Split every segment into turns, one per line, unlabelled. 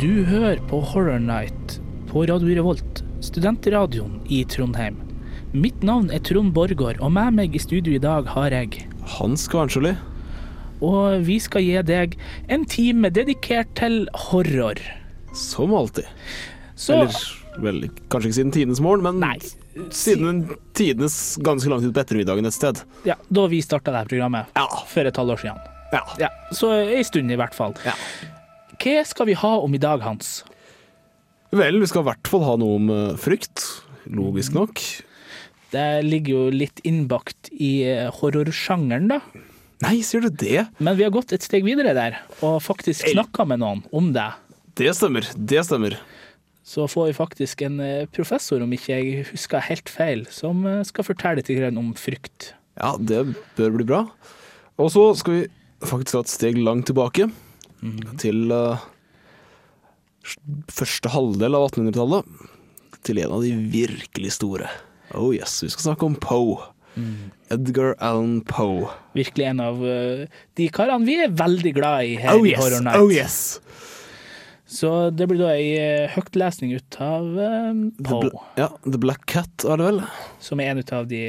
Du hører på Horror Night på Radio Revolt, studentradioen i Trondheim. Mitt navn er Trond Borgård, og med meg i studio i dag har jeg
Hans Kvarnsjoli.
Og vi skal gi deg en time dedikert til horror.
Som alltid. Så, Eller vel, kanskje ikke siden tidenes morgen, men nei, siden tidenes ganske lang tid på ettermiddagen et sted.
Ja, da vi starta dette programmet ja. for et halvår siden. Ja. ja. Så ei stund, i hvert fall. Ja. Hva skal vi ha om i dag, Hans?
Vel, vi skal i hvert fall ha noe om eh, frykt. Logisk nok.
Det ligger jo litt innbakt i eh, horrorsjangeren, da.
Nei, sier du det?
Men vi har gått et steg videre der, og faktisk snakka med noen om det.
Det stemmer. Det stemmer.
Så får vi faktisk en eh, professor, om ikke jeg husker helt feil, som skal fortelle litt om frykt.
Ja, det bør bli bra. Og så skal vi faktisk ha et steg langt tilbake mm. til uh, første halvdel av 1800-tallet til en av de virkelig store. Oh yes, vi skal snakke om Poe. Mm. Edgar Allan Poe.
Virkelig en av uh, de karene vi er veldig glad i her oh, yes. i Horror Night. Oh, yes. Så det blir da ei uh, høytlesning ut av uh, Poe.
Ja, The Black Cat er det vel?
Som er en av de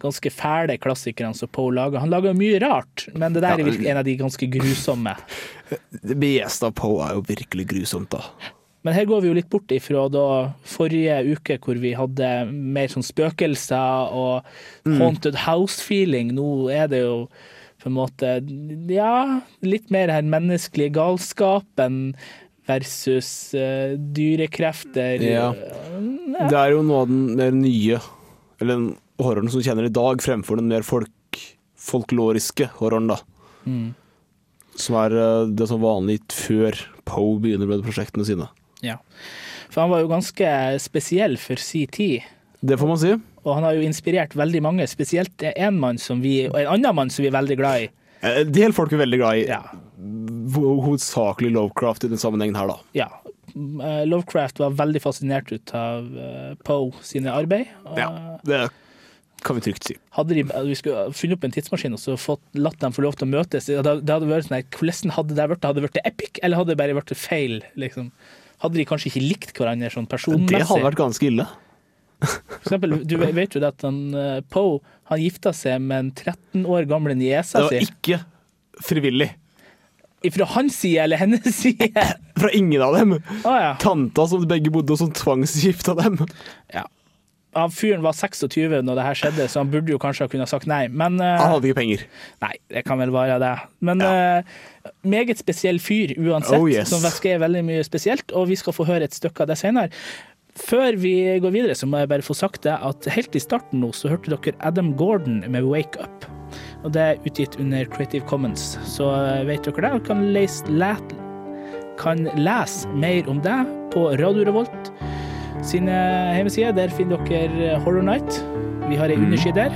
ganske fæle klassikerne som Poe lager. Han lager mye rart, men det der er virkelig en av de ganske grusomme. Det
meste av Poe er jo virkelig grusomt, da.
Men her går vi jo litt bort ifra da forrige uke hvor vi hadde mer sånn spøkelser og mm. haunted house-feeling. Nå er det jo på en måte ja, litt mer den menneskelige galskapen versus uh, dyrekrefter. Ja.
ja. Det er jo noe av den nye, eller den horroren som kjenner i dag, fremfor den mer folk, folkloriske horroren, da. Mm. Som er eh, det som var vanlig før Poe begynner med prosjektene sine.
Ja, for han var jo ganske spesiell for si tid.
Det får man si.
Og han har jo inspirert veldig mange, spesielt en mann som vi, og en annen mann som vi er veldig glad i.
En eh, del folk er veldig glad i. Ja. Hovedsakelig Lovecraft i den sammenhengen her, da.
Ja. Mm, eh, Lovecraft var veldig fascinert ut av Poe sine arbeid.
Ja, det er kan vi trygt si.
Hadde de, eh, vi skulle funnet opp en tidsmaskin og så fått, latt dem få lov til å møtes, det hadde vært sånn her, hvordan hadde det vært? Hadde det vært epic, eller hadde det bare vært feil? Liksom? Hadde de kanskje ikke likt hverandre sånn personmessig?
Det hadde vært ganske ille.
For eksempel, du vet jo det at han, eh, Poe han gifta seg med en 13 år gamle niese si.
Det var ikke frivillig.
Fra hans side eller hennes side?
Fra ingen av dem. Ah, ja. Tanta som begge bodde hos, som tvangsgifta dem. Ja
han fyren var 26 når det her skjedde, så han burde jo kanskje ha kunnet sagt nei,
men uh, Han hadde ikke penger.
Nei, det kan vel være det. Men ja. uh, meget spesiell fyr uansett, oh, yes. som skrev veldig mye spesielt, og vi skal få høre et stykke av det senere. Før vi går videre, så må jeg bare få sagt det at helt i starten nå så hørte dere Adam Gordon med 'Wake Up'. Og det er utgitt under Creative Commons, så eh, vet dere det. Og kan lese, kan lese mer om det på Radio Revolt sin hjemmeside, Der finner dere Horror Night. Vi har ei mm. underside der.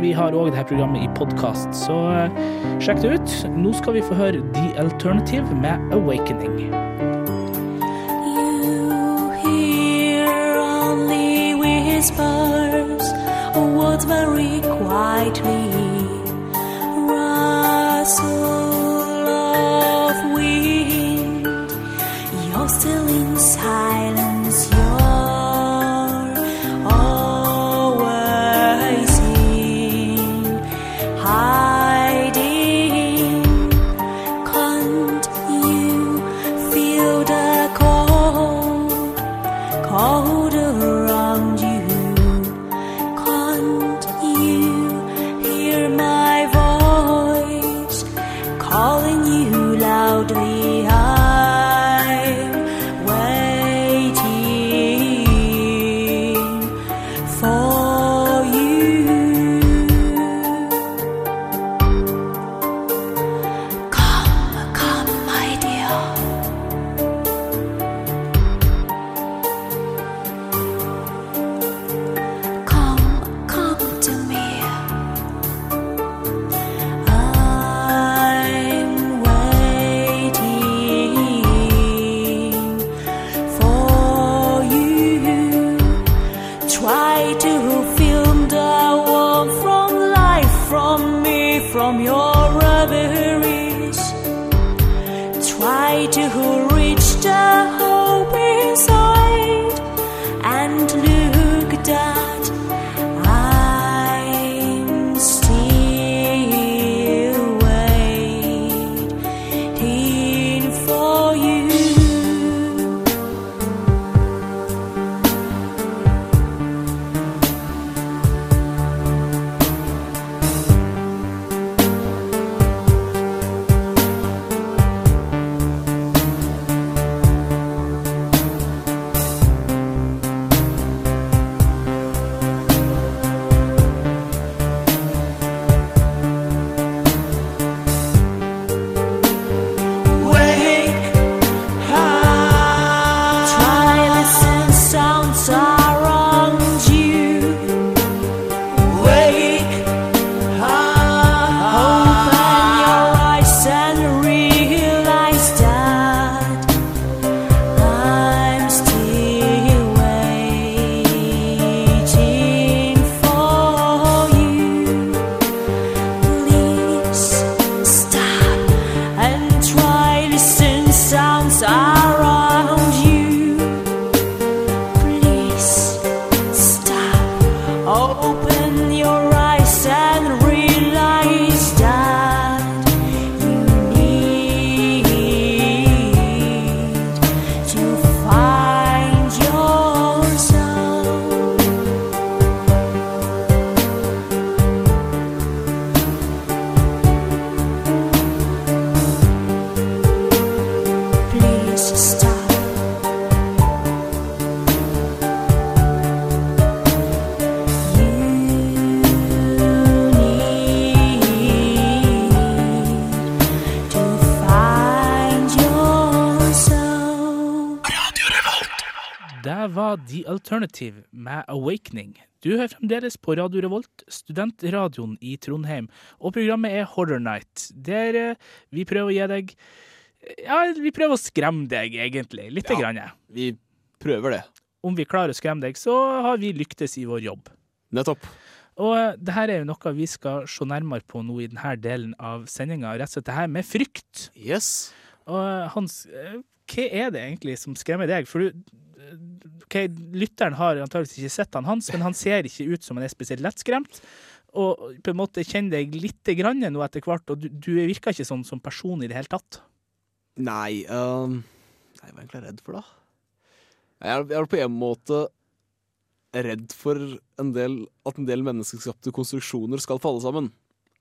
vi har òg dette programmet i podkast, så eh, sjekk det ut. Nå skal vi få høre The Alternative med 'Awakening'. whispers words very quietly Alternative med Awakening. Du hører fremdeles på Radio Revolt, studentradioen i Trondheim, og programmet er Horror Night, der eh, vi prøver å gi deg eh, Ja, vi prøver å skremme deg, egentlig. Lite ja, grann.
Vi prøver det.
Om vi klarer å skremme deg, så har vi lyktes i vår jobb.
Nettopp.
Og eh, det her er jo noe vi skal se nærmere på nå i denne delen av sendinga, rett og slett det her med frykt.
Yes.
Og Hans, hva er det egentlig som skremmer deg? For du, OK, lytteren har antakeligvis ikke sett han Hans, men han ser ikke ut som han er spesielt lettskremt. Og på en måte kjenner deg litt grann nå etter hvert, og du, du virker ikke sånn som person i det hele tatt.
Nei um, Nei, hva er egentlig redd for, det Jeg er, jeg er på en måte redd for en del, at en del menneskeskapte konstruksjoner skal falle sammen.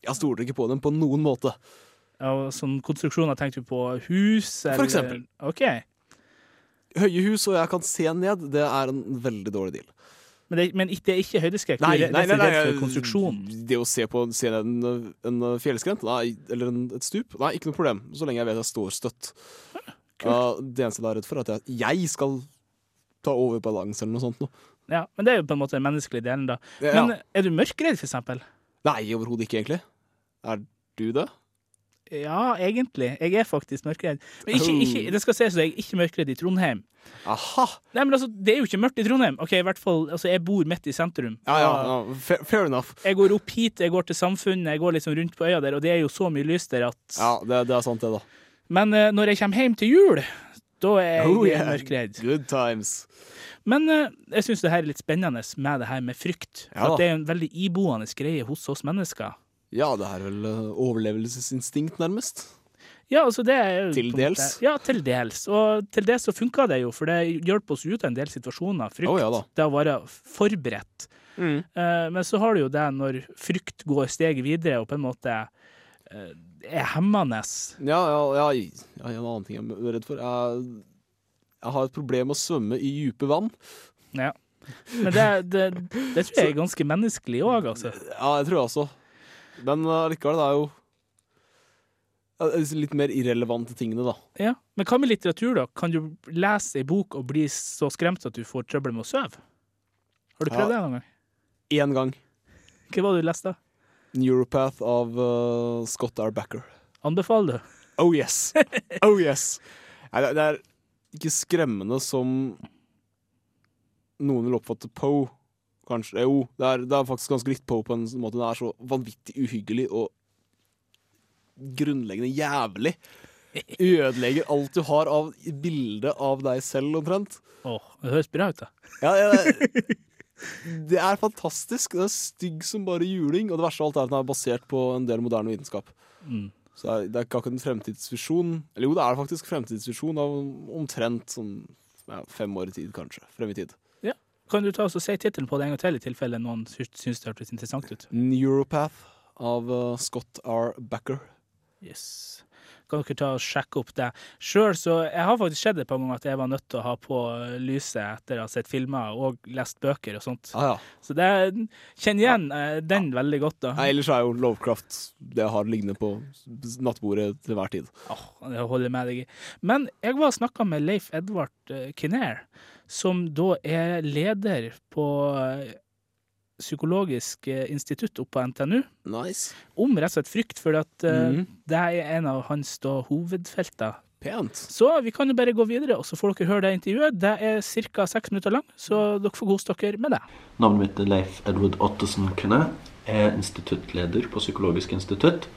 Jeg stoler ikke på dem på noen måte.
Ja, sånn konstruksjoner, tenkte du på hus? Eller?
For eksempel.
Okay
høye hus og jeg kan se ned, det er en veldig dårlig deal.
Men det, men det er ikke høydeskrekk? Nei, nei,
nei,
nei, nei,
Det å se på se ned en, en fjellskrent nei, eller en, et stup, nei, ikke noe problem. Så lenge jeg vet jeg står støtt. Uh, det eneste jeg er redd for, er at jeg, jeg skal ta over balanse eller noe sånt. Noe.
Ja, Men det er jo på en måte den menneskelige delen, da. Men er du mørkredd, for eksempel?
Nei, overhodet ikke, egentlig. Er du det?
Ja, egentlig. Jeg er faktisk mørkredd. Men ikke, ikke, det skal ses at jeg er ikke mørkredd i Trondheim.
Aha.
Nei, men altså, Det er jo ikke mørkt i Trondheim. Ok, i hvert fall, altså, Jeg bor midt i sentrum.
Ja, ja, ja. Fair, enough.
Jeg går opp hit, jeg går til Samfunnet, jeg går liksom rundt på øya der, og det er jo så mye lys der at
Ja, det, det er sant, det, da.
Men uh, når jeg kommer hjem til jul, da er jeg oh, yeah. mørkredd.
Good times.
Men uh, jeg syns det her er litt spennende med det her med frykt. Ja, at det er en veldig iboende greie hos oss mennesker.
Ja, det er vel eh, overlevelsesinstinkt, nærmest.
Ja, altså
det er Til dels?
Ja, til dels. Og til dels så funka det jo, for det hjelper oss ut av en del situasjoner. Frykt. Oh, ja, det å være forberedt. Mm. Uh, men så har du jo det når frykt går steget videre og på en måte uh, er hemmende.
Ja, ja, ja, ja, en annen ting jeg er redd for. Jeg, jeg har et problem med å svømme i dype vann.
Ja. Men det, det, det tror jeg er ganske menneskelig òg, altså.
Ja, jeg tror jeg også. Altså. Men allikevel, det er jo Litt mer irrelevante tingene, da.
Ja, Men hva med litteratur, da? Kan du lese ei bok og bli så skremt at du får trøbbel med å sove? Har du prøvd ja. det en
gang? Én gang.
Hva var det du leste?
Neuropath av uh, Scott R. Backer.
Anbefaler du?
Oh yes! Oh yes! Nei, det er ikke skremmende som noen vil oppfatte Poe kanskje Jo, det er, det er, faktisk ganske litt Poe på en sånn måte. Det er så vanvittig uhyggelig og grunnleggende jævlig. Ødelegger alt du har av bilde av deg selv, omtrent.
Åh, det høres bra ut, da.
Ja, ja, det er fantastisk. Det er stygg som bare juling. Og det verste av alt er at den er basert på en del moderne vitenskap. Mm. Så det er, det er, ikke akkurat en fremtidsvisjon. Eller jo, det er faktisk fremtidsvisjon av omtrent sånn ja, fem år i tid, kanskje. Frem i tid.
Kan du ta oss og si tittelen på det en gang til, i tilfelle noen syns det hørtes interessant ut?
Neuropath av eh, Scott R. Backer.
Yes. Kan dere ta og sjekke opp det. Sjøl så Jeg har faktisk sett et par ganger at jeg var nødt til å ha på eh, lyset etter å ha sett filmer og lest bøker og sånt.
Ah, ja.
Så det kjenn igjen
ja.
Eh, den ja. veldig godt, da.
Nei, ellers er jo Lovecraft det jeg har liggende på nattbordet til hver tid.
Oh, det holder med deg i. Men jeg var og snakka med Leif Edvard Kinnair som da er leder på eh, psykologisk eh, institutt oppe på NTNU.
Nice.
Om rett og slett frykt, for at uh, mm. det er en av hans da, hovedfelter.
Pent.
Så vi kan jo bare gå videre, og så får dere høre det intervjuet. Det er ca. seks minutter lang, så dere får kose dere med det.
Navnet mitt er Leif Edward Ottesen Kunne. er instituttleder på Psykologisk institutt.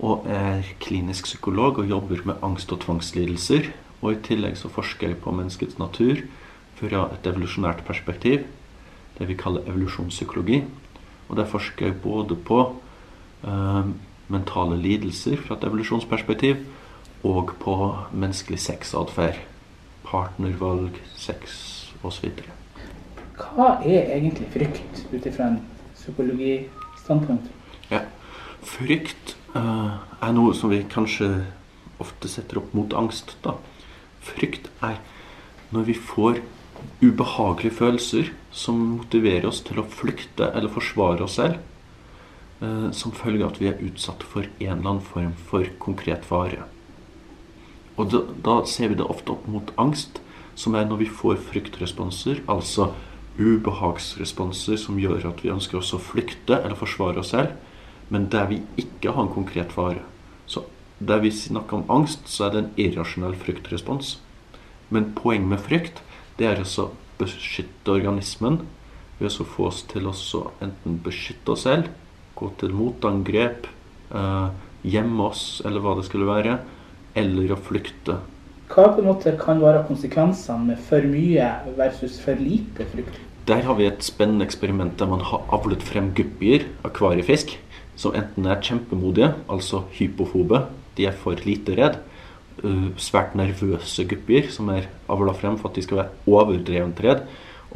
Og er klinisk psykolog og jobber med angst- og tvangslidelser og i tillegg så forsker jeg på menneskets natur fra et evolusjonært perspektiv, det vi kaller evolusjonspsykologi. Og der forsker jeg både på eh, mentale lidelser fra et evolusjonsperspektiv og på menneskelig sexatferd. Partnervalg, sex osv.
Hva er egentlig frykt ut ifra en psykologistandpunkt?
Ja, frykt eh, er noe som vi kanskje ofte setter opp mot angst. da. Frykt er når vi får ubehagelige følelser som motiverer oss til å flykte eller forsvare oss selv, eh, som følge av at vi er utsatt for en eller annen form for konkret fare. Og da, da ser vi det ofte opp mot angst, som er når vi får fryktresponser, altså ubehagsresponser som gjør at vi ønsker oss å flykte eller forsvare oss selv, men der vi ikke har en konkret fare der vi snakker om angst, så er det en irrasjonell fryktrespons. Men poenget med frykt det er å beskytte organismen ved å få oss til å enten beskytte oss selv, gå til motangrep, eh, gjemme oss eller hva det skulle være, eller å flykte.
Hva på en måte kan være konsekvensene med for mye versus for lite frykt?
Der har vi et spennende eksperiment der man har avlet frem guppier, akvariefisk, som enten er kjempemodige, altså hypofobe, de er for lite redd. Eh, svært nervøse guppier som er avla frem for at de skal være overdrevent redd,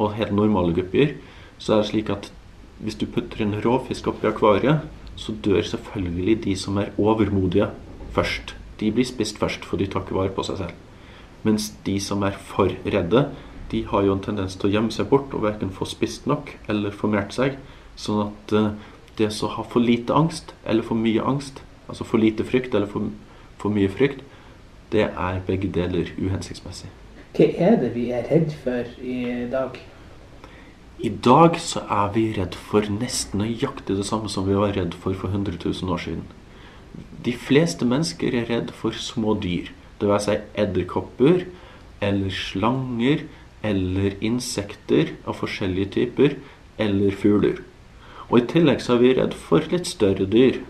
og helt normale guppier. Så er det slik at hvis du putter en råfisk oppi akvariet, så dør selvfølgelig de som er overmodige, først. De blir spist først, for de tar ikke vare på seg selv. Mens de som er for redde, de har jo en tendens til å gjemme seg bort og verken få spist nok eller formert seg. Sånn at eh, det som har for lite angst eller for mye angst, Altså for lite frykt eller for, for mye frykt, det er begge deler uhensiktsmessig.
Hva er det vi er redd for i dag?
I dag så er vi redd for nesten nøyaktig det samme som vi var redd for for 100 000 år siden. De fleste mennesker er redd for små dyr. Det være seg edderkopper eller slanger eller insekter av forskjellige typer eller fugler. Og i tillegg så er vi redd for litt større dyr.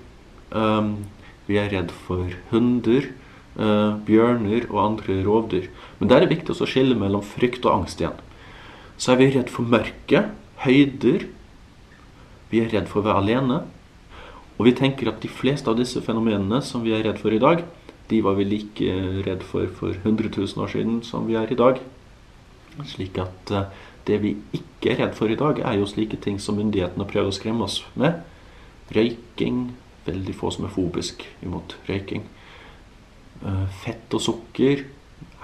Um, vi er redd for hunder, uh, bjørner og andre rovdyr. Men der er det viktig å skille mellom frykt og angst igjen. Så er vi redd for mørke høyder. Vi er redd for å være alene. Og vi tenker at de fleste av disse fenomenene som vi er redd for i dag, de var vi like redd for for 100 000 år siden som vi er i dag. Slik at eh, det vi ikke er redd for i dag, er jo slike ting som myndighetene prøver å skremme oss med. Røyking, veldig få som er fobisk imot røyking. Eh, fett og sukker er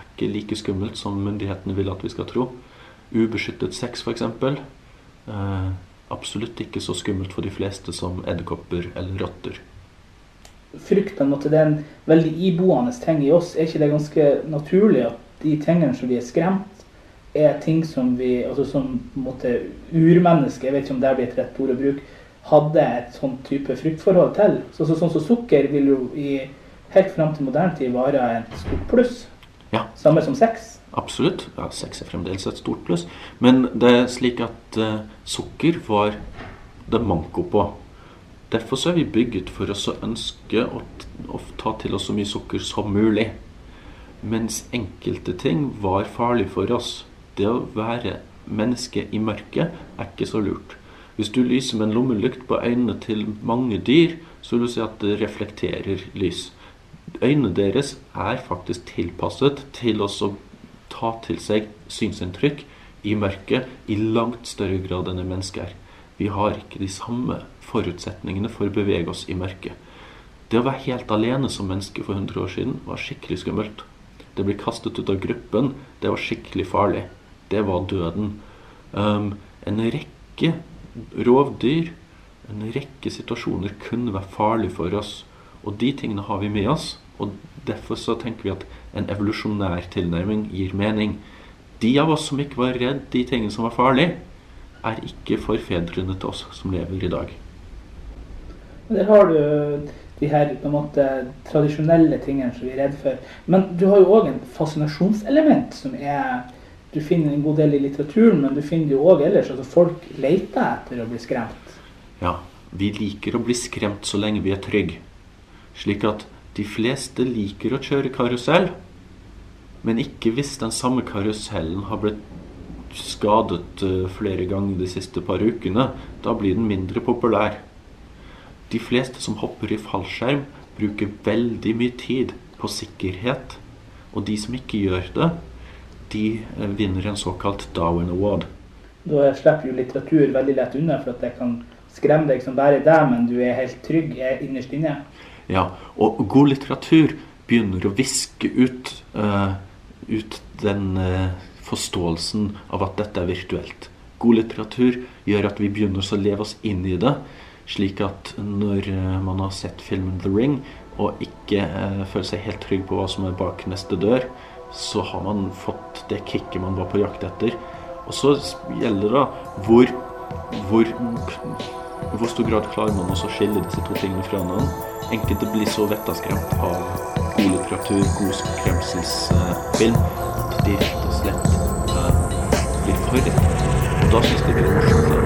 ikke like skummelt som myndighetene vil at vi skal tro. Ubeskyttet sex, f.eks. Eh, absolutt ikke så skummelt for de fleste som edderkopper eller rotter.
Frykten at det er en veldig iboende ting i oss, er ikke det ganske naturlig at de tingene som vi er skremt, er ting som vi altså som på en måte urmennesker, jeg vet ikke om det blir et rett ord å bruke, hadde et sånn type fruktforhold til. Så, så, sånn som sukker vil jo i, helt fram til moderne tid være et stort pluss. Ja. Samme som sex.
Absolutt. Ja, sex er fremdeles et stort pluss. Men det er slik at uh, sukker var det manko på. Derfor så er vi bygget for oss å ønske å, å ta til oss så mye sukker som mulig. Mens enkelte ting var farlig for oss. Det å være menneske i mørket er ikke så lurt. Hvis du lyser med en lommelykt på øynene til mange dyr, så vil du si at det reflekterer lys. Øynene deres er faktisk tilpasset til å ta til seg synsinntrykk i mørket i langt større grad enn mennesker er. Vi har ikke de samme forutsetningene for å bevege oss i mørket. Det å være helt alene som menneske for 100 år siden var skikkelig skummelt. Det å bli kastet ut av gruppen, det var skikkelig farlig. Det var døden. Um, en rekke rovdyr, en rekke situasjoner kunne være farlig for oss. Og de tingene har vi med oss. Og derfor så tenker vi at en evolusjonær tilnærming gir mening. De av oss som ikke var redd de tingene som var farlige, er ikke forfedrene til oss som lever i dag.
Der har du de her på en måte tradisjonelle tingene som vi er redd for. Men du har jo òg en fascinasjonselement som er du finner en god del i litteraturen, men du finner det jo òg ellers. Altså, folk leter etter å bli skremt.
Ja, vi liker å bli skremt så lenge vi er trygge. Slik at de fleste liker å kjøre karusell, men ikke hvis den samme karusellen har blitt skadet eh, flere ganger de siste par ukene. Da blir den mindre populær. De fleste som hopper i fallskjerm, bruker veldig mye tid på sikkerhet. Og de som ikke gjør det, de eh, vinner en såkalt Darwin Award.
Da slipper jo litteratur veldig lett unna, for at det kan skremme deg som bare deg, men du er helt trygg er eh, innerst inne.
Ja, og god litteratur begynner å viske ut, uh, ut den uh, forståelsen av at dette er virtuelt. God litteratur gjør at vi begynner å leve oss inn i det, slik at når man har sett filmen 'The Ring' og ikke uh, føler seg helt trygg på hva som er bak neste dør, så har man fått det kicket man var på jakt etter. Og så gjelder det hvor, hvor hvor stor grad klarer man å skille disse to tingene fra hverandre? Enkelte blir så vettaskremt av god litteratur, god skremselsfilm, eh, at de rett og slett eh, blir forvirret. Og da syns de det blir morsomt.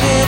shit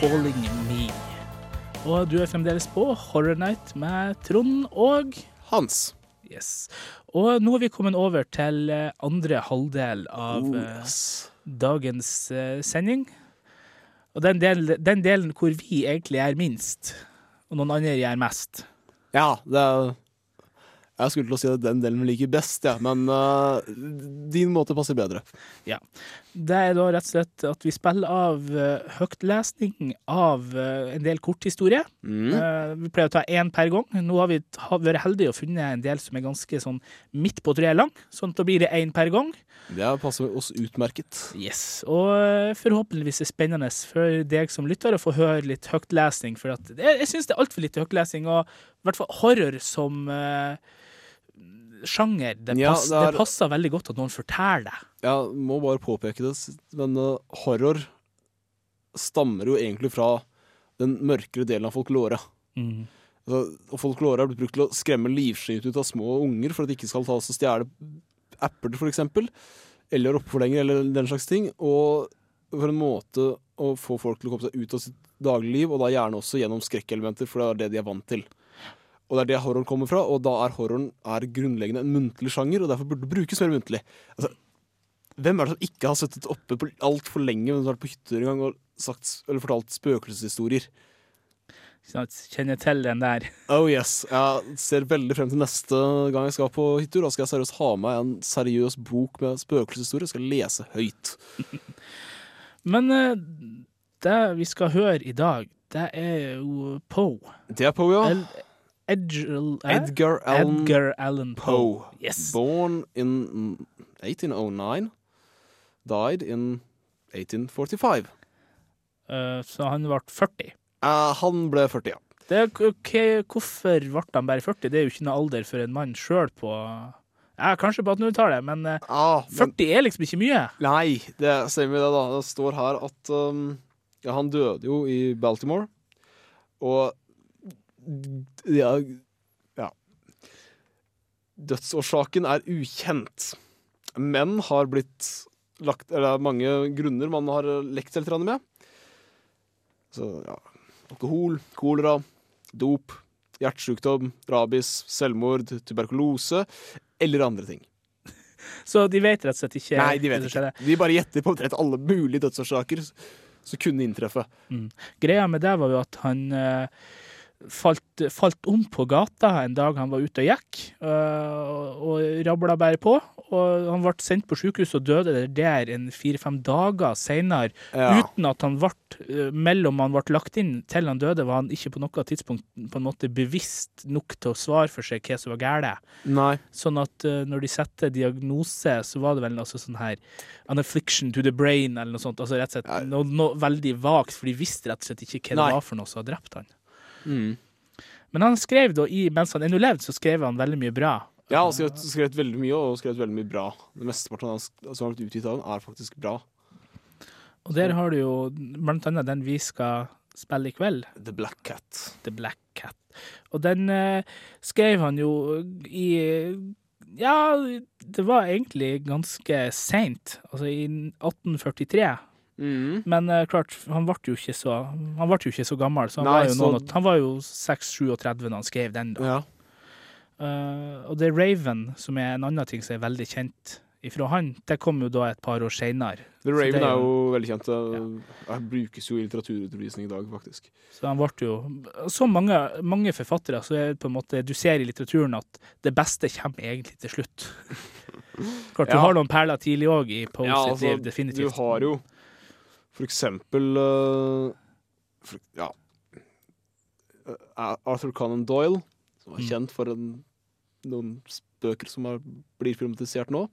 Calling Me'. Og du er fremdeles på Horror Night med Trond og
Hans.
Yes. Og nå er vi kommet over til eh, andre halvdel av oh, eh, yes. dagens eh, sending. Og den, del, den, delen hvor vi egentlig er minst, og noen andre gjør mest.
Ja, det er jeg skulle til å si at den delen vi liker best, ja, men uh, din måte passer bedre.
Ja. Det er da rett og slett at vi spiller av uh, eh, høytlesning av uh, en del korthistorie Mm. Uh, vi pleier å ta én per gang. Nå har vi vært heldige og funnet en del som er ganske sånn midt på treet lang, sånn at da blir det én per gang.
Det passer oss utmerket.
Yes. Og forhåpentligvis er det spennende for deg som lytter å få høre litt høytlesning, for at, jeg, jeg syns det er altfor lite høytlesning, og i hvert fall horror som sjanger. Det, pass,
ja,
det, er... det passer veldig godt at noen forteller
det. Jeg må bare påpeke det, men eh, horror stammer jo egentlig fra den mørkere delen av folklore. Mm. Altså, folklore er blitt brukt til å skremme livskiten ut av små unger for at de ikke skal ta oss og stjele apper, f.eks. Eller oppforlenger eller den slags ting. Og for en måte å få folk til å komme seg ut av sitt dagligliv, og da gjerne også gjennom skrekkelementer, for det er det de er vant til. Og det er det horroren kommer fra, og da er horroren er grunnleggende en muntlig sjanger, og derfor burde det brukes mer muntlig. Altså, hvem er det som ikke har sittet oppe på altfor lenge men vært på hytter en gang og sagt, fortalt spøkelseshistorier?
Kjenner til den der.
Oh yes. Jeg ser veldig frem til neste gang jeg skal på hyttetur. Da skal jeg seriøst ha med en seriøs bok med spøkelseshistorie. Jeg skal lese høyt.
men eh, det vi skal høre i dag, det er
jo
Poe.
Det er Poe, ja. El
Edgar, Edgar, Allan Edgar Allan Poe. Poe.
Yes. Born in 1809 died in 1845. Eh, så han ble 40? Uh, eh,
han
ble
40,
ja. Det,
okay, hvorfor ble han bare 40? Det er jo ikke noe alder for en mann sjøl på ja, Kanskje på 1800-tallet, men ah, eh, 40 men, er liksom ikke mye.
Nei, det stemmer det, da. Det står her at um, ja, han døde jo i Baltimore, og ja, ja. Dødsårsaken er ukjent, Menn har blitt lagt, eller det er mange grunner man har eh, lekt seg litt med. Så ja Alkohol, kolera, dop, hjertesykdom, rabies, selvmord, tuberkulose eller andre ting.
Så de vet rett og slett ikke?
Nei, de vet ikke. De bare gjetter på omtrent alle mulige dødsårsaker som kunne inntreffe. Mm.
Greia med det var jo at han eh, falt, falt, om på gata en dag han var ute og gikk, eh, og, og rabla bare på. Og han ble sendt på sykehus og døde der en fire-fem dager seinere. Ja. Uten at han ble eh, Mellom han ble lagt inn til han døde, var han ikke på noe tidspunkt på en måte bevisst nok til å svare for seg hva som var galt. Sånn at eh, når de setter diagnose, så var det vel altså sånn her An affliction to the brain, eller noe sånt. Altså rett og slett noe, noe veldig vagt, for de visste rett og slett ikke hva det var for noe som hadde drept han. Mm. Men han skrev da i, mens han ennå levde, så skrev han veldig mye bra.
Ja, han skrev, skrev veldig mye, og skrev veldig mye bra. Det Mesteparten som har blitt utgitt av ham, er faktisk bra.
Og der har du jo blant annet den vi skal spille i kveld.
The Black
Cat. The Black Cat. Og den eh, skrev han jo i Ja, det var egentlig ganske seint, altså i 1843. Mm. Men uh, klart, han ble jo ikke så, han ble jo ikke så gammel, så han, Nei, var, jo så... Noen, han var jo 6-37 da han skrev den. da. Ja. Uh, og det er Raven, som er en annen ting som er veldig kjent ifra han, det kom jo da et par år seinere.
The Raven er jo, veldig kjent. Ja. Jeg brukes jo i litteraturutvisning i dag, faktisk.
Så han ble jo Som mange, mange, forfattere, så er det på en måte Du ser i litteraturen at det beste kommer egentlig til slutt. Klart, ja. du har noen perler tidlig òg i Poe ja, altså, liv, definitivt.
Du har jo for eksempel eh, for, Ja. Eh, Arthur Conan Doyle, som er mm. kjent for en, noen bøker som er, blir filmatisert nå.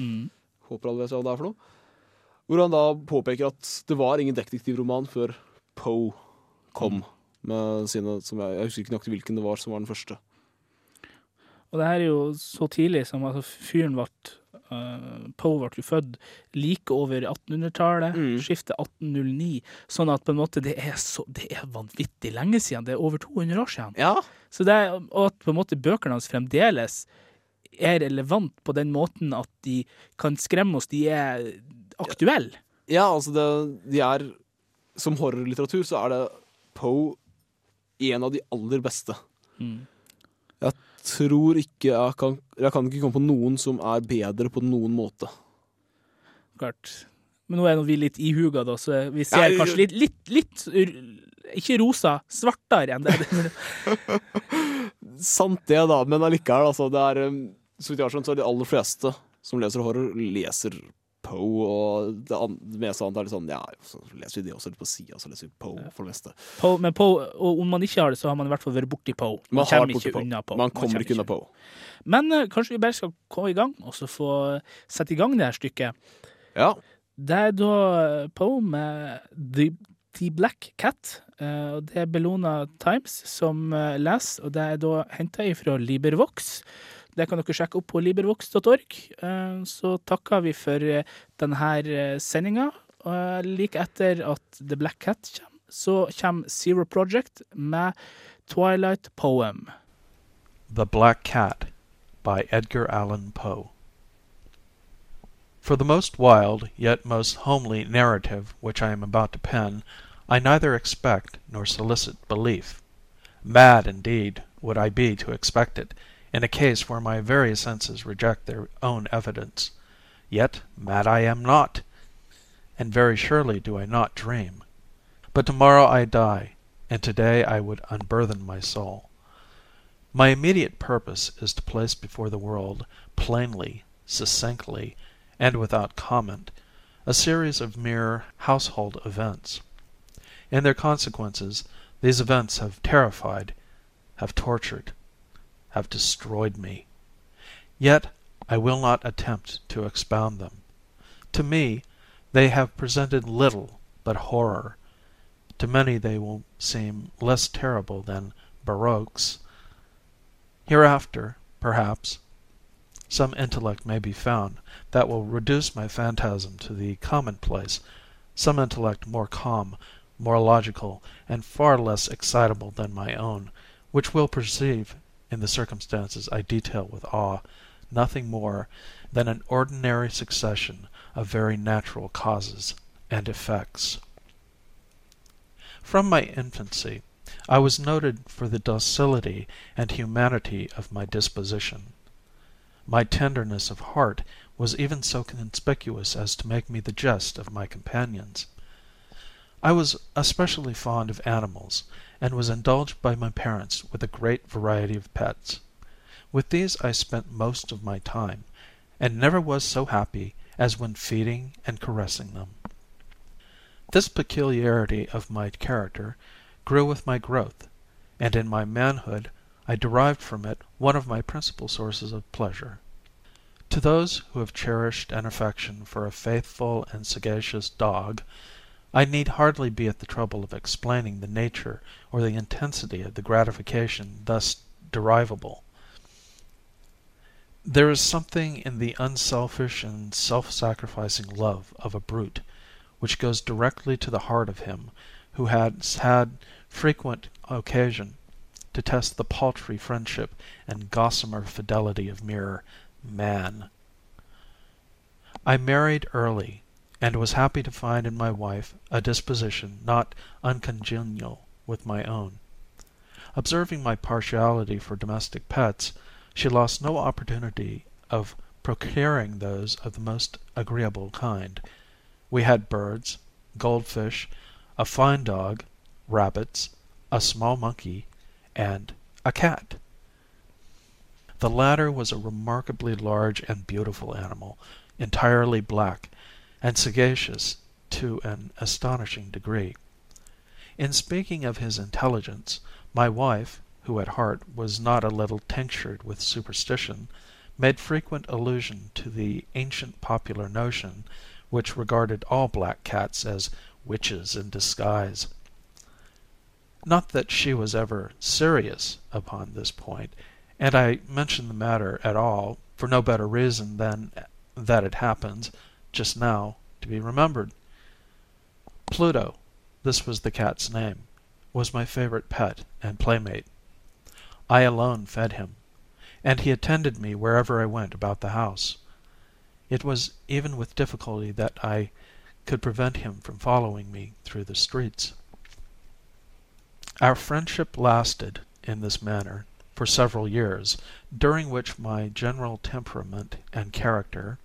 Mm. Håper alle vet hva det er for noe. Hvor han da påpeker at det var ingen detektivroman før Poe kom mm. med sine som jeg, jeg husker ikke nok hvilken det var som var den første.
Og det her er jo så tidlig som altså, fyren ble Eh, Poe ble født like over 1800-tallet, mm. skiftet 1809. Sånn at på en måte det er, så, det er, vanvittig lenge siden. Det er over 200 år siden.
Ja. Så
det, og at på en måte bøkene hans fremdeles er relevant på den måten at de kan skremme oss. De er aktuelle.
Ja, altså det, de er Som horrorlitteratur så er det Poe en av de aller beste. Mm. Jeg tror ikke jeg kan, jeg kan ikke komme på noen som er bedre på noen måte.
Klart. Men nå er vi litt i huga, da, så vi ser ja, kanskje litt, litt, litt, Ikke rosa, svartere enn det.
Sant det, da, men allikevel, altså. Det er, um, så vidt jeg har skjønt, så er de aller fleste som leser horror, leser Poe og det, det meste annet er litt sånn Ja, så leser vi det også litt på sida, så leser vi Poe for det meste.
Poe, men Poe, og om man ikke har det, så har man i hvert fall vært borti Poe.
Man, man kommer ikke unna Poe. Man kommer man ikke unna Poe.
Men uh, kanskje vi bare skal gå i gang, og så få sette i gang det her stykket.
Ja.
Det er da eh, Poe med The, The, Black Cat, uh, og det er Bellona Times som uh, leser, og det er da henta ifra Libervox Det kan dere sjekke opp på librivox.org. Eh, så takker vi for eh, denne eh, sendinga. Like etter at The Black Cat kommer, så kommer Zero Project med Twilight Poem.
The Black Cat by Edgar Allan Poe. For the most wild, yet most homely narrative which I am about to pen, I neither expect nor solicit belief. Mad, indeed, would I be to expect it in a case where my very senses reject their own evidence. Yet mad I am not, and very surely do I not dream. But tomorrow I die, and today I would unburthen my soul. My immediate purpose is to place before the world, plainly, succinctly, and without comment, a series of mere household events. In their consequences, these events have terrified, have tortured have destroyed me. Yet I will not attempt to expound them. To me they have presented little but horror; to many they will seem less terrible than Baroque's. Hereafter, perhaps, some intellect may be found that will reduce my phantasm to the commonplace, some intellect more calm, more logical, and far less excitable than my own, which will perceive in the circumstances I detail with awe, nothing more than an ordinary succession of very natural causes and effects. From my infancy I was noted for the docility and humanity of my disposition. My tenderness of heart was even so conspicuous as to make me the jest of my companions. I was especially fond of animals and was indulged by my parents with a great variety of pets. With these I spent most of my time, and never was so happy as when feeding and caressing them. This peculiarity of my character grew with my growth, and in my manhood I derived from it one of my principal sources of pleasure. To those who have cherished an affection for a faithful and sagacious dog. I need hardly be at the trouble of explaining the nature or the intensity of the gratification thus derivable. There is something in the unselfish and self sacrificing love of a brute which goes directly to the heart of him who has had frequent occasion to test the paltry friendship and gossamer fidelity of mere man. I married early and was happy to find in my wife a disposition not uncongenial with my own. Observing my partiality for domestic pets, she lost no opportunity of procuring those of the most agreeable kind. We had birds, goldfish, a fine dog, rabbits, a small monkey, and a cat. The latter was a remarkably large and beautiful animal, entirely black, and sagacious to an astonishing degree. In speaking of his intelligence, my wife, who at heart was not a little tinctured with superstition, made frequent allusion to the ancient popular notion, which regarded all black cats as witches in disguise. Not that she was ever serious upon this point, and I mention the matter at all for no better reason than that it happens, just now, to be remembered. Pluto this was the cat's name was my favorite pet and playmate. I alone fed him, and he attended me wherever I went about the house. It was even with difficulty that I could prevent him from following me through the streets. Our friendship lasted, in this manner, for several years, during which my general temperament and character,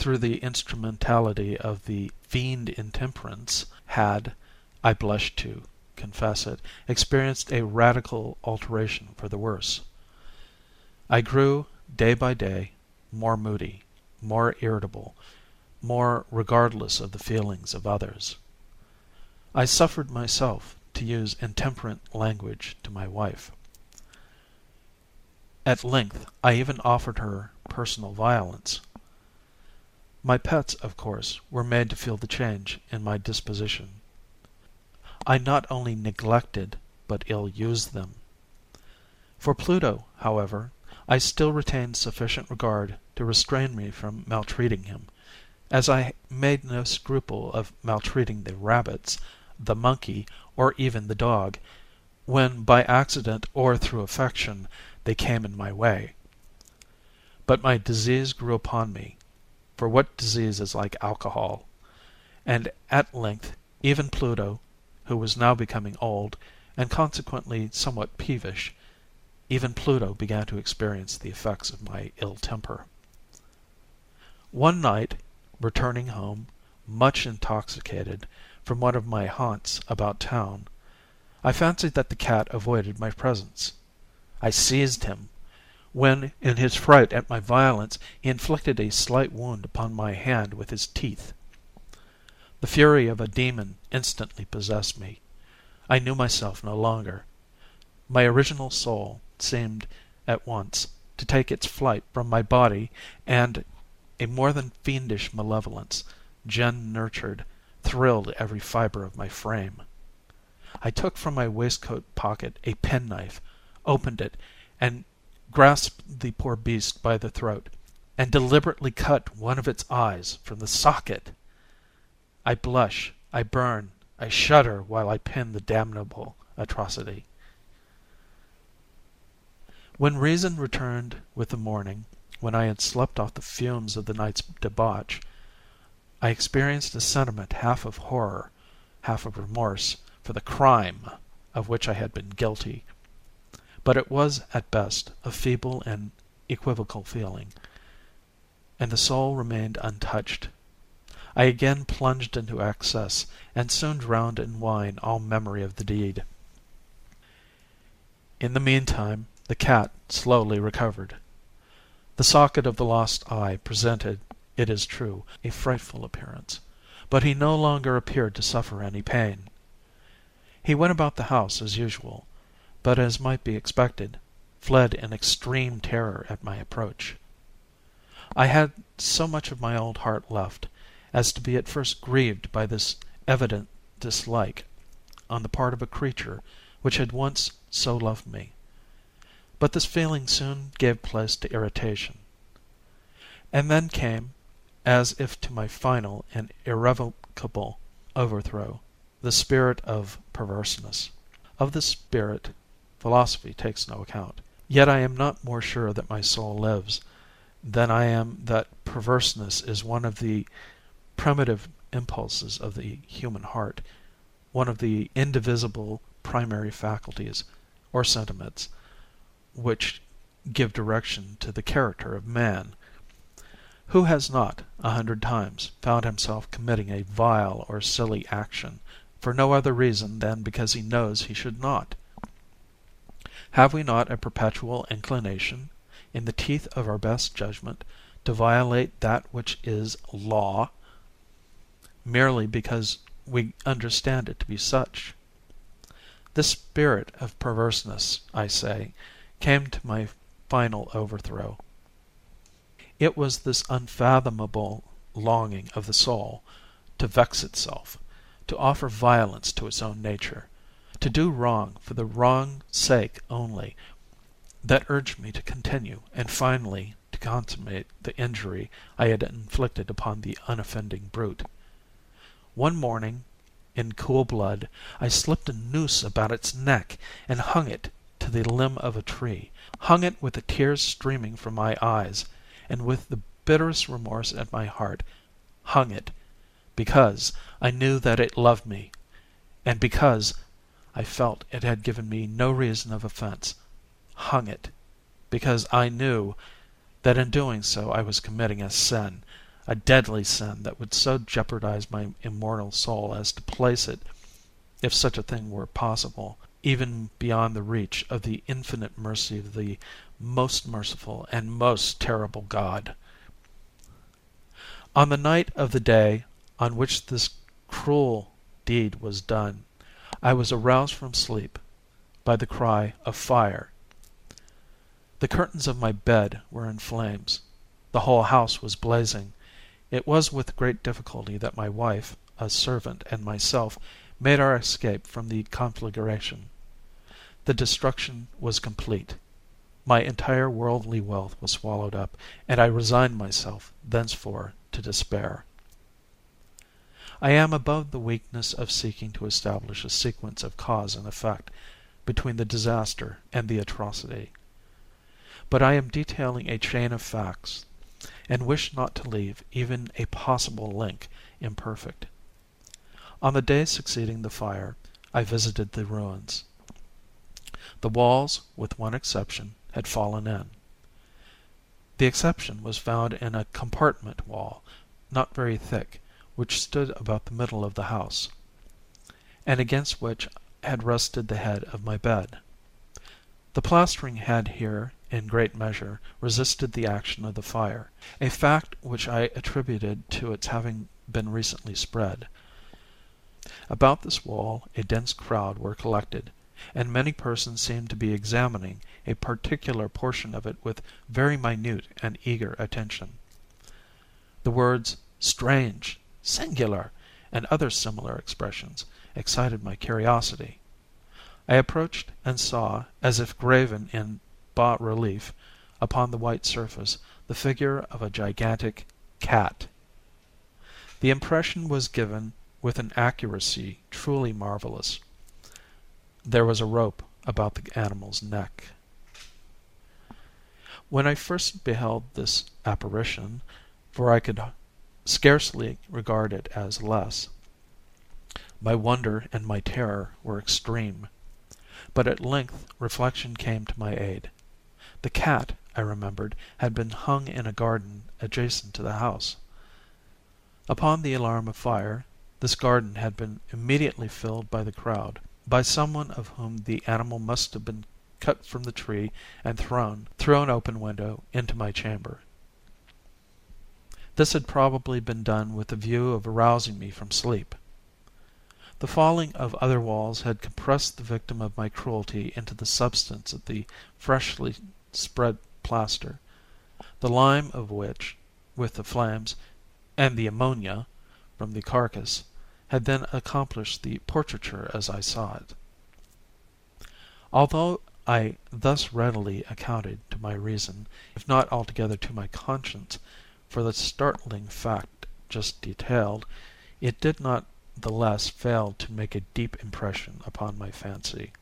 through the instrumentality of the fiend Intemperance, had, I blush to confess it, experienced a radical alteration for the worse. I grew, day by day, more moody, more irritable, more regardless of the feelings of others. I suffered myself to use intemperate language to my wife. At length I even offered her personal violence. My pets, of course, were made to feel the change in my disposition. I not only neglected but ill used them. For Pluto, however, I still retained sufficient regard to restrain me from maltreating him, as I made no scruple of maltreating the rabbits, the monkey, or even the dog, when by accident or through affection they came in my way. But my disease grew upon me for what disease is like alcohol? And at length even Pluto, who was now becoming old, and consequently somewhat peevish, even Pluto began to experience the effects of my ill temper. One night, returning home, much intoxicated, from one of my haunts about town, I fancied that the cat avoided my presence. I seized him, when in his fright at my violence he inflicted a slight wound upon my hand with his teeth. The fury of a demon instantly possessed me. I knew myself no longer. My original soul seemed at once to take its flight from my body, and a more than fiendish malevolence, gin nurtured, thrilled every fibre of my frame. I took from my waistcoat pocket a penknife, opened it, and grasped the poor beast by the throat, and deliberately cut one of its eyes from the socket! I blush, I burn, I shudder while I pen the damnable atrocity. When reason returned with the morning, when I had slept off the fumes of the night's debauch, I experienced a sentiment half of horror, half of remorse for the crime of which I had been guilty but it was at best a feeble and equivocal feeling, and the soul remained untouched. I again plunged into excess, and soon drowned in wine all memory of the deed. In the meantime the cat slowly recovered. The socket of the lost eye presented, it is true, a frightful appearance, but he no longer appeared to suffer any pain. He went about the house as usual but, as might be expected, fled in extreme terror at my approach. I had so much of my old heart left, as to be at first grieved by this evident dislike on the part of a creature which had once so loved me; but this feeling soon gave place to irritation. And then came, as if to my final and irrevocable overthrow, the spirit of perverseness. Of this spirit philosophy takes no account. Yet I am not more sure that my soul lives, than I am that perverseness is one of the primitive impulses of the human heart, one of the indivisible primary faculties, or sentiments, which give direction to the character of man. Who has not, a hundred times, found himself committing a vile or silly action, for no other reason than because he knows he should not? Have we not a perpetual inclination, in the teeth of our best judgment, to violate that which is law, merely because we understand it to be such? This spirit of perverseness, I say, came to my final overthrow. It was this unfathomable longing of the soul to vex itself, to offer violence to its own nature to do wrong for the wrong sake only, that urged me to continue and finally to consummate the injury I had inflicted upon the unoffending brute. One morning, in cool blood, I slipped a noose about its neck and hung it to the limb of a tree, hung it with the tears streaming from my eyes, and with the bitterest remorse at my heart, hung it because I knew that it loved me, and because I felt it had given me no reason of offence, hung it, because I knew that in doing so I was committing a sin, a deadly sin that would so jeopardize my immortal soul as to place it, if such a thing were possible, even beyond the reach of the infinite mercy of the most merciful and most terrible God. On the night of the day on which this cruel deed was done, I was aroused from sleep by the cry of fire. The curtains of my bed were in flames. The whole house was blazing. It was with great difficulty that my wife, a servant, and myself made our escape from the conflagration. The destruction was complete. My entire worldly wealth was swallowed up, and I resigned myself thenceforth to despair. I am above the weakness of seeking to establish a sequence of cause and effect between the disaster and the atrocity. But I am detailing a chain of facts, and wish not to leave even a possible link imperfect. On the day succeeding the fire I visited the ruins. The walls, with one exception, had fallen in. The exception was found in a compartment wall, not very thick which stood about the middle of the house, and against which had rested the head of my bed. The plastering had here, in great measure, resisted the action of the fire, a fact which I attributed to its having been recently spread. About this wall a dense crowd were collected, and many persons seemed to be examining a particular portion of it with very minute and eager attention. The words "Strange! singular!" and other similar expressions, excited my curiosity. I approached and saw, as if graven in bas relief upon the white surface, the figure of a gigantic cat. The impression was given with an accuracy truly marvellous. There was a rope about the animal's neck. When I first beheld this apparition, for I could scarcely regard it as less. My wonder and my terror were extreme. But at length reflection came to my aid. The cat, I remembered, had been hung in a garden adjacent to the house. Upon the alarm of fire, this garden had been immediately filled by the crowd, by someone of whom the animal must have been cut from the tree and thrown, through an open window, into my chamber. This had probably been done with the view of arousing me from sleep. The falling of other walls had compressed the victim of my cruelty into the substance of the freshly spread plaster, the lime of which, with the flames, and the ammonia from the carcass, had then accomplished the portraiture as I saw it. Although I thus readily accounted to my reason, if not altogether to my conscience for the startling fact just detailed, it did not the less fail to make a deep impression upon my fancy.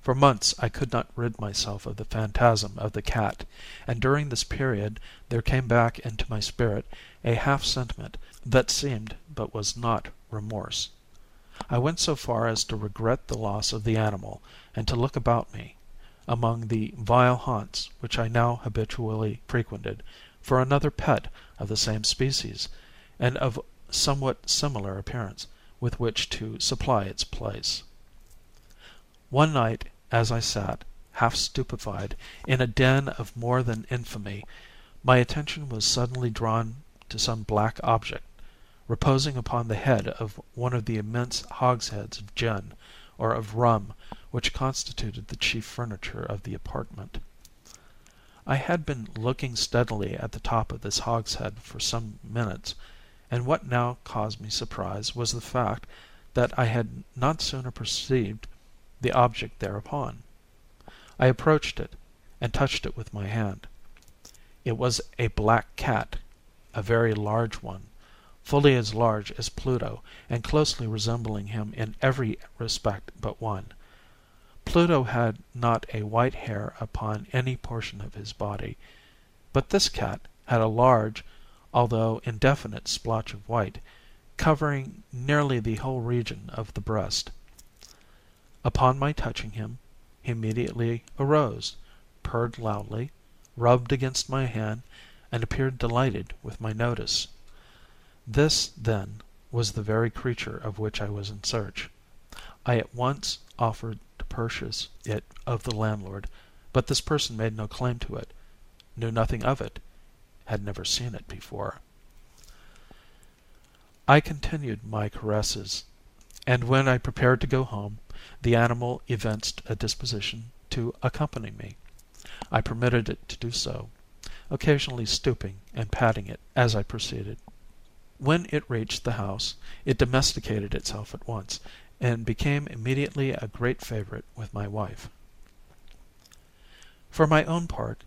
For months I could not rid myself of the phantasm of the cat, and during this period there came back into my spirit a half sentiment that seemed but was not remorse. I went so far as to regret the loss of the animal, and to look about me, among the vile haunts which I now habitually frequented for another pet of the same species, and of somewhat similar appearance, with which to supply its place. One night, as I sat, half stupefied, in a den of more than infamy, my attention was suddenly drawn to some black object, reposing upon the head of one of the immense hogsheads of gin, or of rum, which constituted the chief furniture of the apartment. I had been looking steadily at the top of this hogshead for some minutes, and what now caused me surprise was the fact that I had not sooner perceived the object thereupon. I approached it, and touched it with my hand. It was a black cat, a very large one, fully as large as Pluto, and closely resembling him in every respect but one. Pluto had not a white hair upon any portion of his body, but this cat had a large, although indefinite splotch of white, covering nearly the whole region of the breast. Upon my touching him, he immediately arose, purred loudly, rubbed against my hand, and appeared delighted with my notice. This, then, was the very creature of which I was in search. I at once offered purchase it of the landlord, but this person made no claim to it, knew nothing of it, had never seen it before. I continued my caresses, and when I prepared to go home, the animal evinced a disposition to accompany me. I permitted it to do so, occasionally stooping and patting it as I proceeded. When it reached the house, it domesticated itself at once and became immediately a great favourite with my wife. For my own part,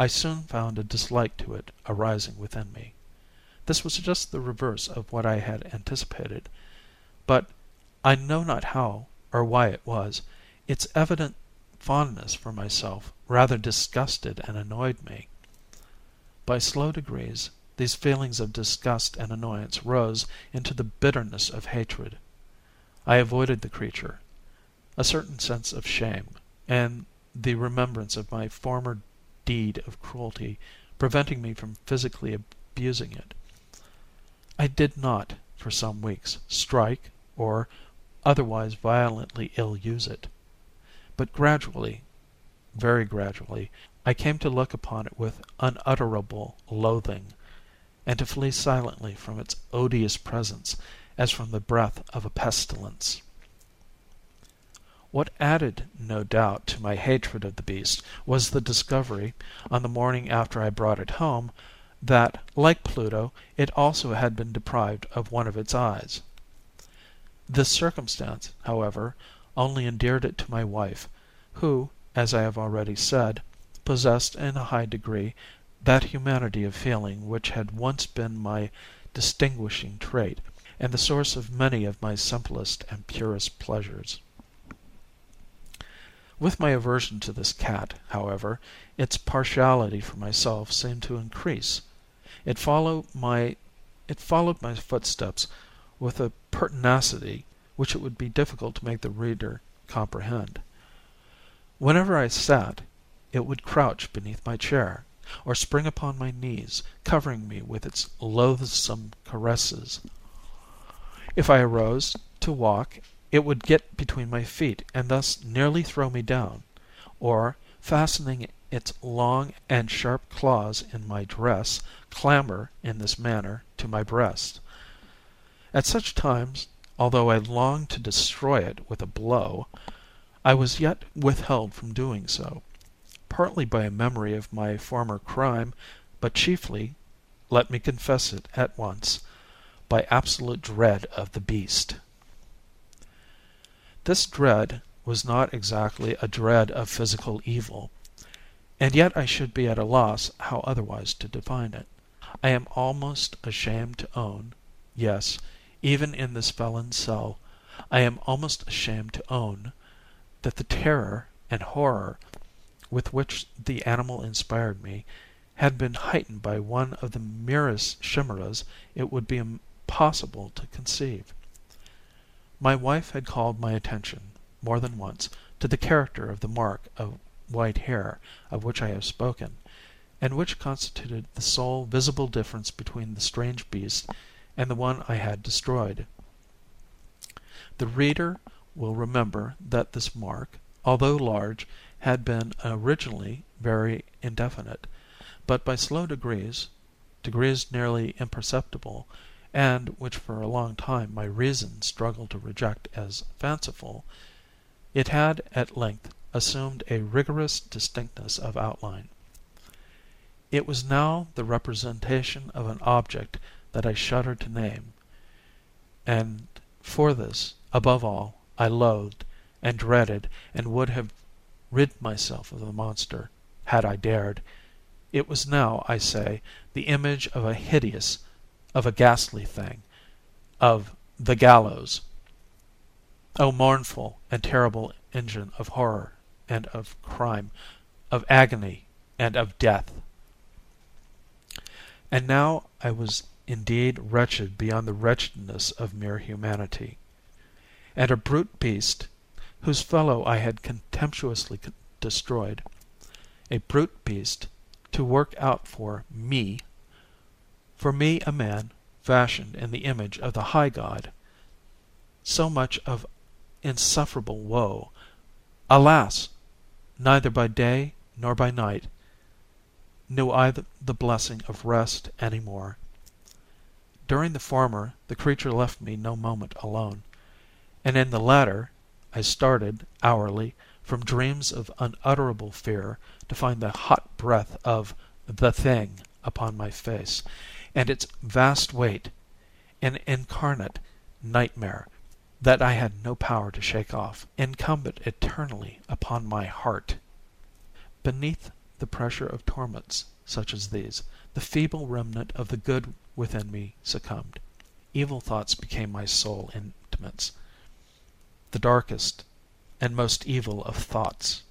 I soon found a dislike to it arising within me. This was just the reverse of what I had anticipated; but, I know not how, or why it was, its evident fondness for myself rather disgusted and annoyed me. By slow degrees, these feelings of disgust and annoyance rose into the bitterness of hatred. I avoided the creature. A certain sense of shame, and the remembrance of my former deed of cruelty, preventing me from physically abusing it. I did not, for some weeks, strike, or otherwise violently ill use it. But gradually, very gradually, I came to look upon it with unutterable loathing, and to flee silently from its odious presence as from the breath of a pestilence. What added, no doubt, to my hatred of the beast was the discovery, on the morning after I brought it home, that, like Pluto, it also had been deprived of one of its eyes. This circumstance, however, only endeared it to my wife, who, as I have already said, possessed in a high degree that humanity of feeling which had once been my distinguishing trait and the source of many of my simplest and purest pleasures. With my aversion to this cat, however, its partiality for myself seemed to increase. It followed my footsteps with a pertinacity which it would be difficult to make the reader comprehend. Whenever I sat, it would crouch beneath my chair, or spring upon my knees, covering me with its loathsome caresses. If I arose to walk it would get between my feet and thus nearly throw me down, or, fastening its long and sharp claws in my dress, clamber, in this manner, to my breast. At such times, although I longed to destroy it with a blow, I was yet withheld from doing so, partly by a memory of my former crime, but chiefly let me confess it at once! by absolute dread of the beast. This dread was not exactly a dread of physical evil, and yet I should be at a loss how otherwise to define it. I am almost ashamed to own yes, even in this felon's cell I am almost ashamed to own that the terror and horror with which the animal inspired me had been heightened by one of the merest chimeras it would be a possible to conceive. My wife had called my attention, more than once, to the character of the mark of white hair of which I have spoken, and which constituted the sole visible difference between the strange beast and the one I had destroyed. The reader will remember that this mark, although large, had been originally very indefinite, but by slow degrees, degrees nearly imperceptible and which for a long time my reason struggled to reject as fanciful, it had at length assumed a rigorous distinctness of outline. It was now the representation of an object that I shuddered to name, and for this, above all, I loathed and dreaded and would have rid myself of the monster, had I dared. It was now, I say, the image of a hideous of a ghastly thing, of the gallows. O mournful and terrible engine of horror and of crime, of agony and of death! And now I was indeed wretched beyond the wretchedness of mere humanity. And a brute beast, whose fellow I had contemptuously destroyed, a brute beast to work out for me! For me a man, fashioned in the image of the high God. So much of insufferable woe. Alas! neither by day nor by night knew I the blessing of rest any more. During the former the creature left me no moment alone, and in the latter I started, hourly, from dreams of unutterable fear to find the hot breath of the Thing upon my face and its vast weight an incarnate nightmare that I had no power to shake off, incumbent eternally upon my heart. Beneath the pressure of torments such as these, the feeble remnant of the good within me succumbed. Evil thoughts became my sole intimates, the darkest and most evil of thoughts.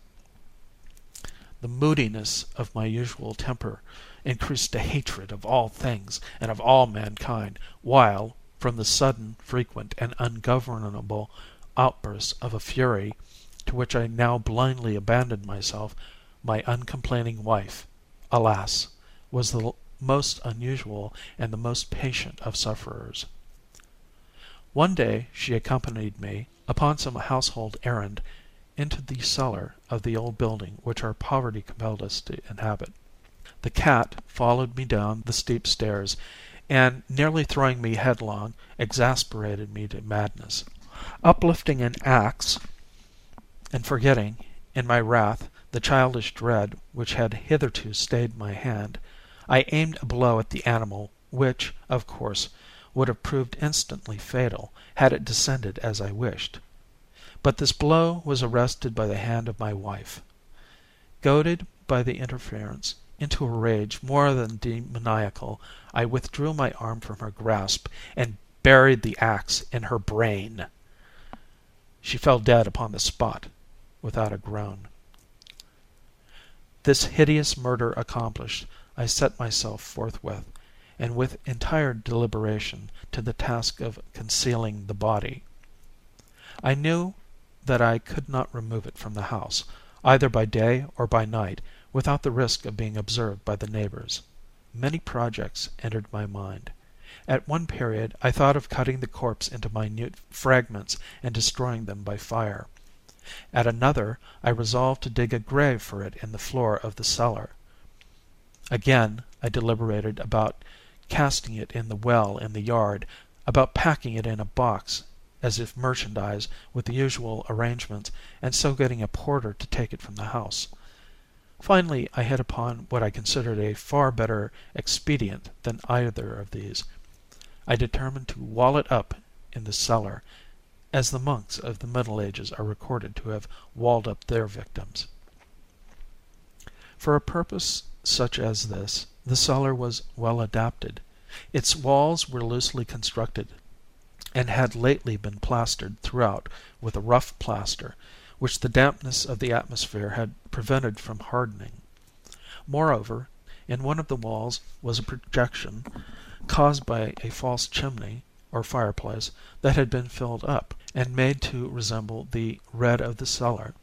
The moodiness of my usual temper increased a hatred of all things and of all mankind, while, from the sudden, frequent, and ungovernable outbursts of a fury to which I now blindly abandoned myself, my uncomplaining wife, alas! was the most unusual and the most patient of sufferers. One day she accompanied me, upon some household errand, into the cellar of the old building which our poverty compelled us to inhabit. The cat followed me down the steep stairs, and, nearly throwing me headlong, exasperated me to madness. Uplifting an axe, and forgetting, in my wrath, the childish dread which had hitherto stayed my hand, I aimed a blow at the animal which, of course, would have proved instantly fatal had it descended as I wished. But this blow was arrested by the hand of my wife. Goaded by the interference into a rage more than demoniacal, I withdrew my arm from her grasp and buried the axe in her brain. She fell dead upon the spot without a groan. This hideous murder accomplished, I set myself forthwith, and with entire deliberation, to the task of concealing the body. I knew that I could not remove it from the house, either by day or by night without the risk of being observed by the neighbors. Many projects entered my mind. At one period I thought of cutting the corpse into minute fragments and destroying them by fire. At another I resolved to dig a grave for it in the floor of the cellar. Again I deliberated about casting it in the well in the yard, about packing it in a box as if merchandise with the usual arrangements, and so getting a porter to take it from the house. Finally I hit upon what I considered a far better expedient than either of these. I determined to wall it up in the cellar, as the monks of the Middle Ages are recorded to have walled up their victims. For a purpose such as this the cellar was well adapted. Its walls were loosely constructed, and had lately been plastered throughout with a rough plaster which the dampness of the atmosphere had prevented from hardening. Moreover, in one of the walls was a projection, caused by a false chimney, or fireplace, that had been filled up, and made to resemble the red of the cellar.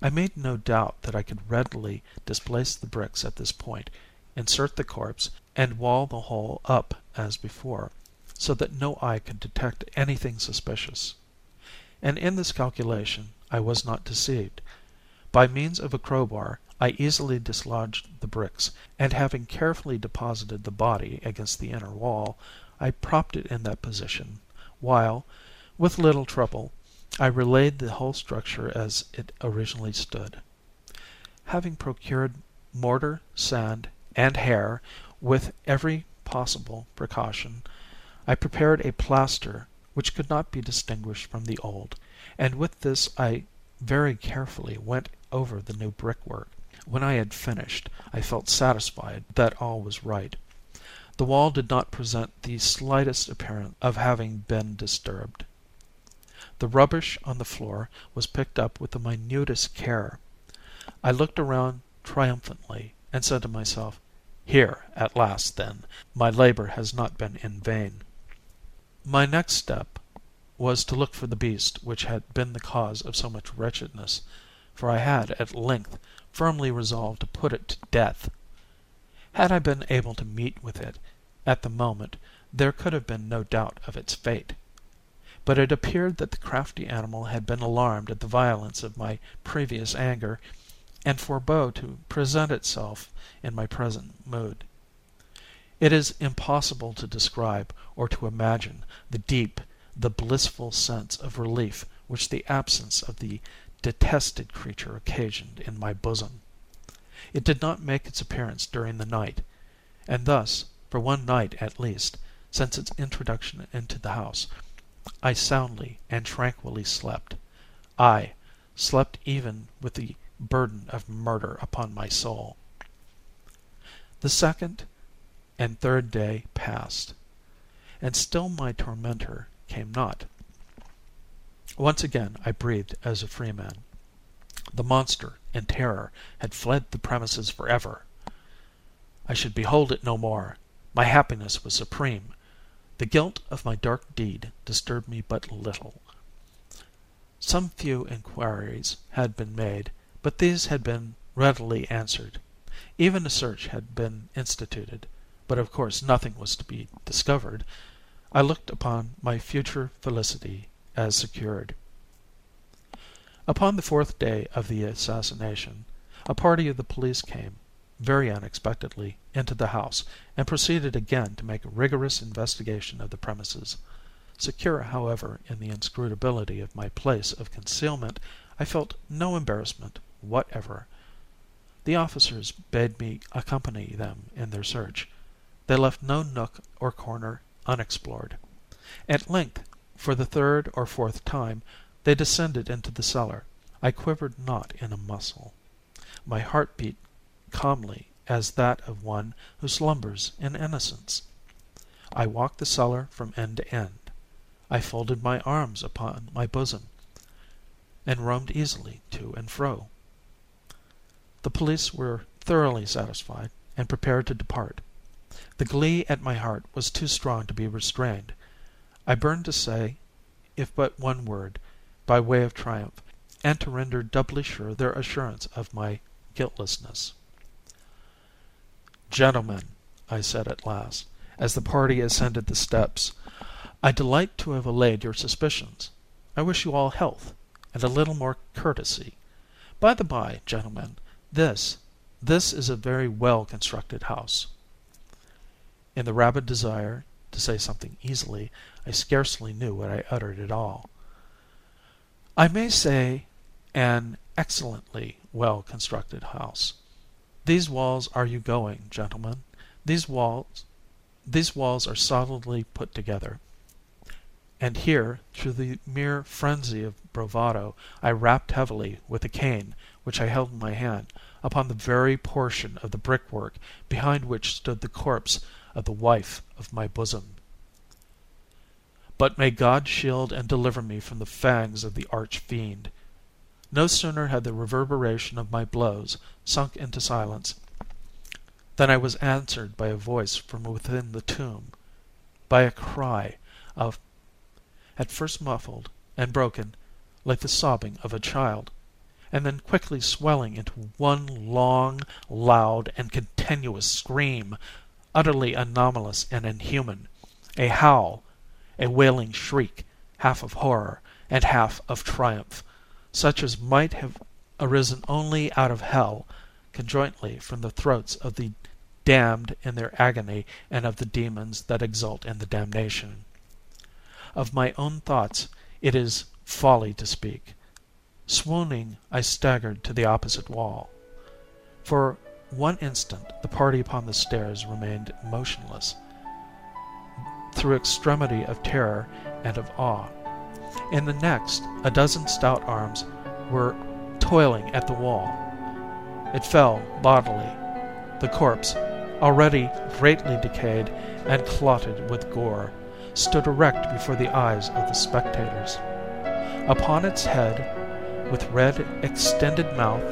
I made no doubt that I could readily displace the bricks at this point, insert the corpse, and wall the hole up as before, so that no eye could detect anything suspicious and in this calculation I was not deceived. By means of a crowbar I easily dislodged the bricks, and having carefully deposited the body against the inner wall, I propped it in that position, while, with little trouble, I relaid the whole structure as it originally stood. Having procured mortar, sand, and hair, with every possible precaution, I prepared a plaster which could not be distinguished from the old, and with this I very carefully went over the new brickwork. When I had finished, I felt satisfied that all was right. The wall did not present the slightest appearance of having been disturbed. The rubbish on the floor was picked up with the minutest care. I looked around triumphantly, and said to myself, "Here, at last, then, my labor has not been in vain." My next step was to look for the beast which had been the cause of so much wretchedness, for I had, at length, firmly resolved to put it to death. Had I been able to meet with it at the moment there could have been no doubt of its fate. But it appeared that the crafty animal had been alarmed at the violence of my previous anger, and forebore to present itself in my present mood. It is impossible to describe or to imagine the deep, the blissful sense of relief which the absence of the detested creature occasioned in my bosom. It did not make its appearance during the night; and thus, for one night at least, since its introduction into the house, I soundly and tranquilly slept ay, slept even with the burden of murder upon my soul. The second? and third day passed, and still my tormentor came not. Once again I breathed as a freeman. The monster, in terror, had fled the premises forever. I should behold it no more. My happiness was supreme. The guilt of my dark deed disturbed me but little. Some few inquiries had been made, but these had been readily answered. Even a search had been instituted but of course nothing was to be discovered, I looked upon my future felicity as secured. Upon the fourth day of the assassination, a party of the police came, very unexpectedly, into the house, and proceeded again to make a rigorous investigation of the premises. Secure, however, in the inscrutability of my place of concealment, I felt no embarrassment whatever. The officers bade me accompany them in their search, they left no nook or corner unexplored. At length, for the third or fourth time, they descended into the cellar. I quivered not in a muscle. My heart beat calmly as that of one who slumbers in innocence. I walked the cellar from end to end. I folded my arms upon my bosom, and roamed easily to and fro. The police were thoroughly satisfied, and prepared to depart. The glee at my heart was too strong to be restrained. I burned to say if but one word, by way of triumph, and to render doubly sure their assurance of my guiltlessness. "Gentlemen," I said at last, as the party ascended the steps, "I delight to have allayed your suspicions. I wish you all health, and a little more courtesy. By the by, gentlemen, this this is a very well constructed house. In the rabid desire to say something easily, I scarcely knew what I uttered at all. I may say an excellently well constructed house. These walls are you going, gentlemen? These walls these walls are solidly put together. And here, through the mere frenzy of bravado, I rapped heavily with a cane which I held in my hand upon the very portion of the brickwork behind which stood the corpse of the wife of my bosom. But may God shield and deliver me from the fangs of the arch fiend! No sooner had the reverberation of my blows sunk into silence than I was answered by a voice from within the tomb, by a cry, of, at first muffled and broken, like the sobbing of a child, and then quickly swelling into one long, loud, and continuous scream utterly anomalous and inhuman, a howl, a wailing shriek, half of horror and half of triumph, such as might have arisen only out of hell, conjointly from the throats of the damned in their agony and of the demons that exult in the damnation. Of my own thoughts it is folly to speak. Swooning, I staggered to the opposite wall. For one instant the party upon the stairs remained motionless, through extremity of terror and of awe. In the next, a dozen stout arms were toiling at the wall. It fell bodily. The corpse, already greatly decayed and clotted with gore, stood erect before the eyes of the spectators. Upon its head, with red extended mouth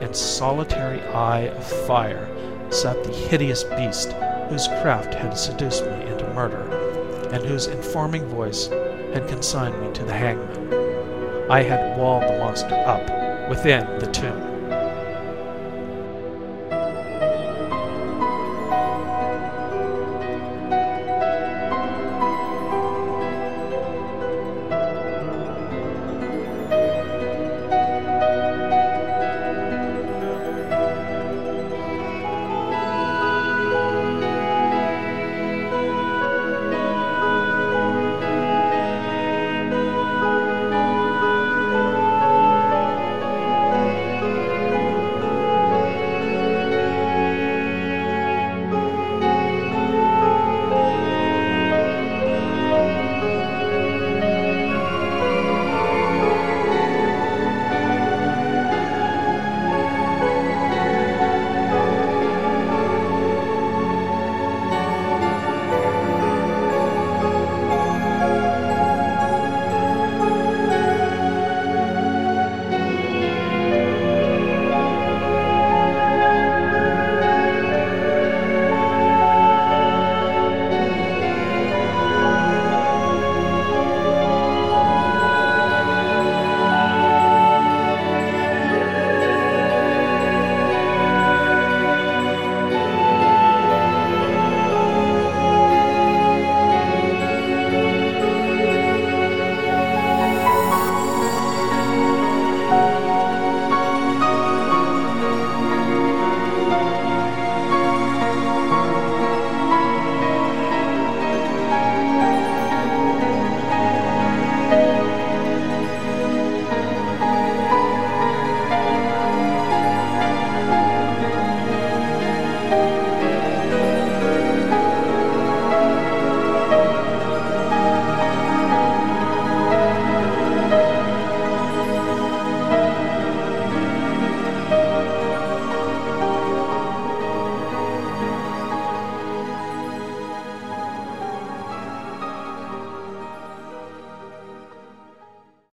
and solitary eye of fire sat the hideous beast whose craft had seduced me into murder, and whose informing voice had consigned me to the hangman. I had walled the monster up within the tomb.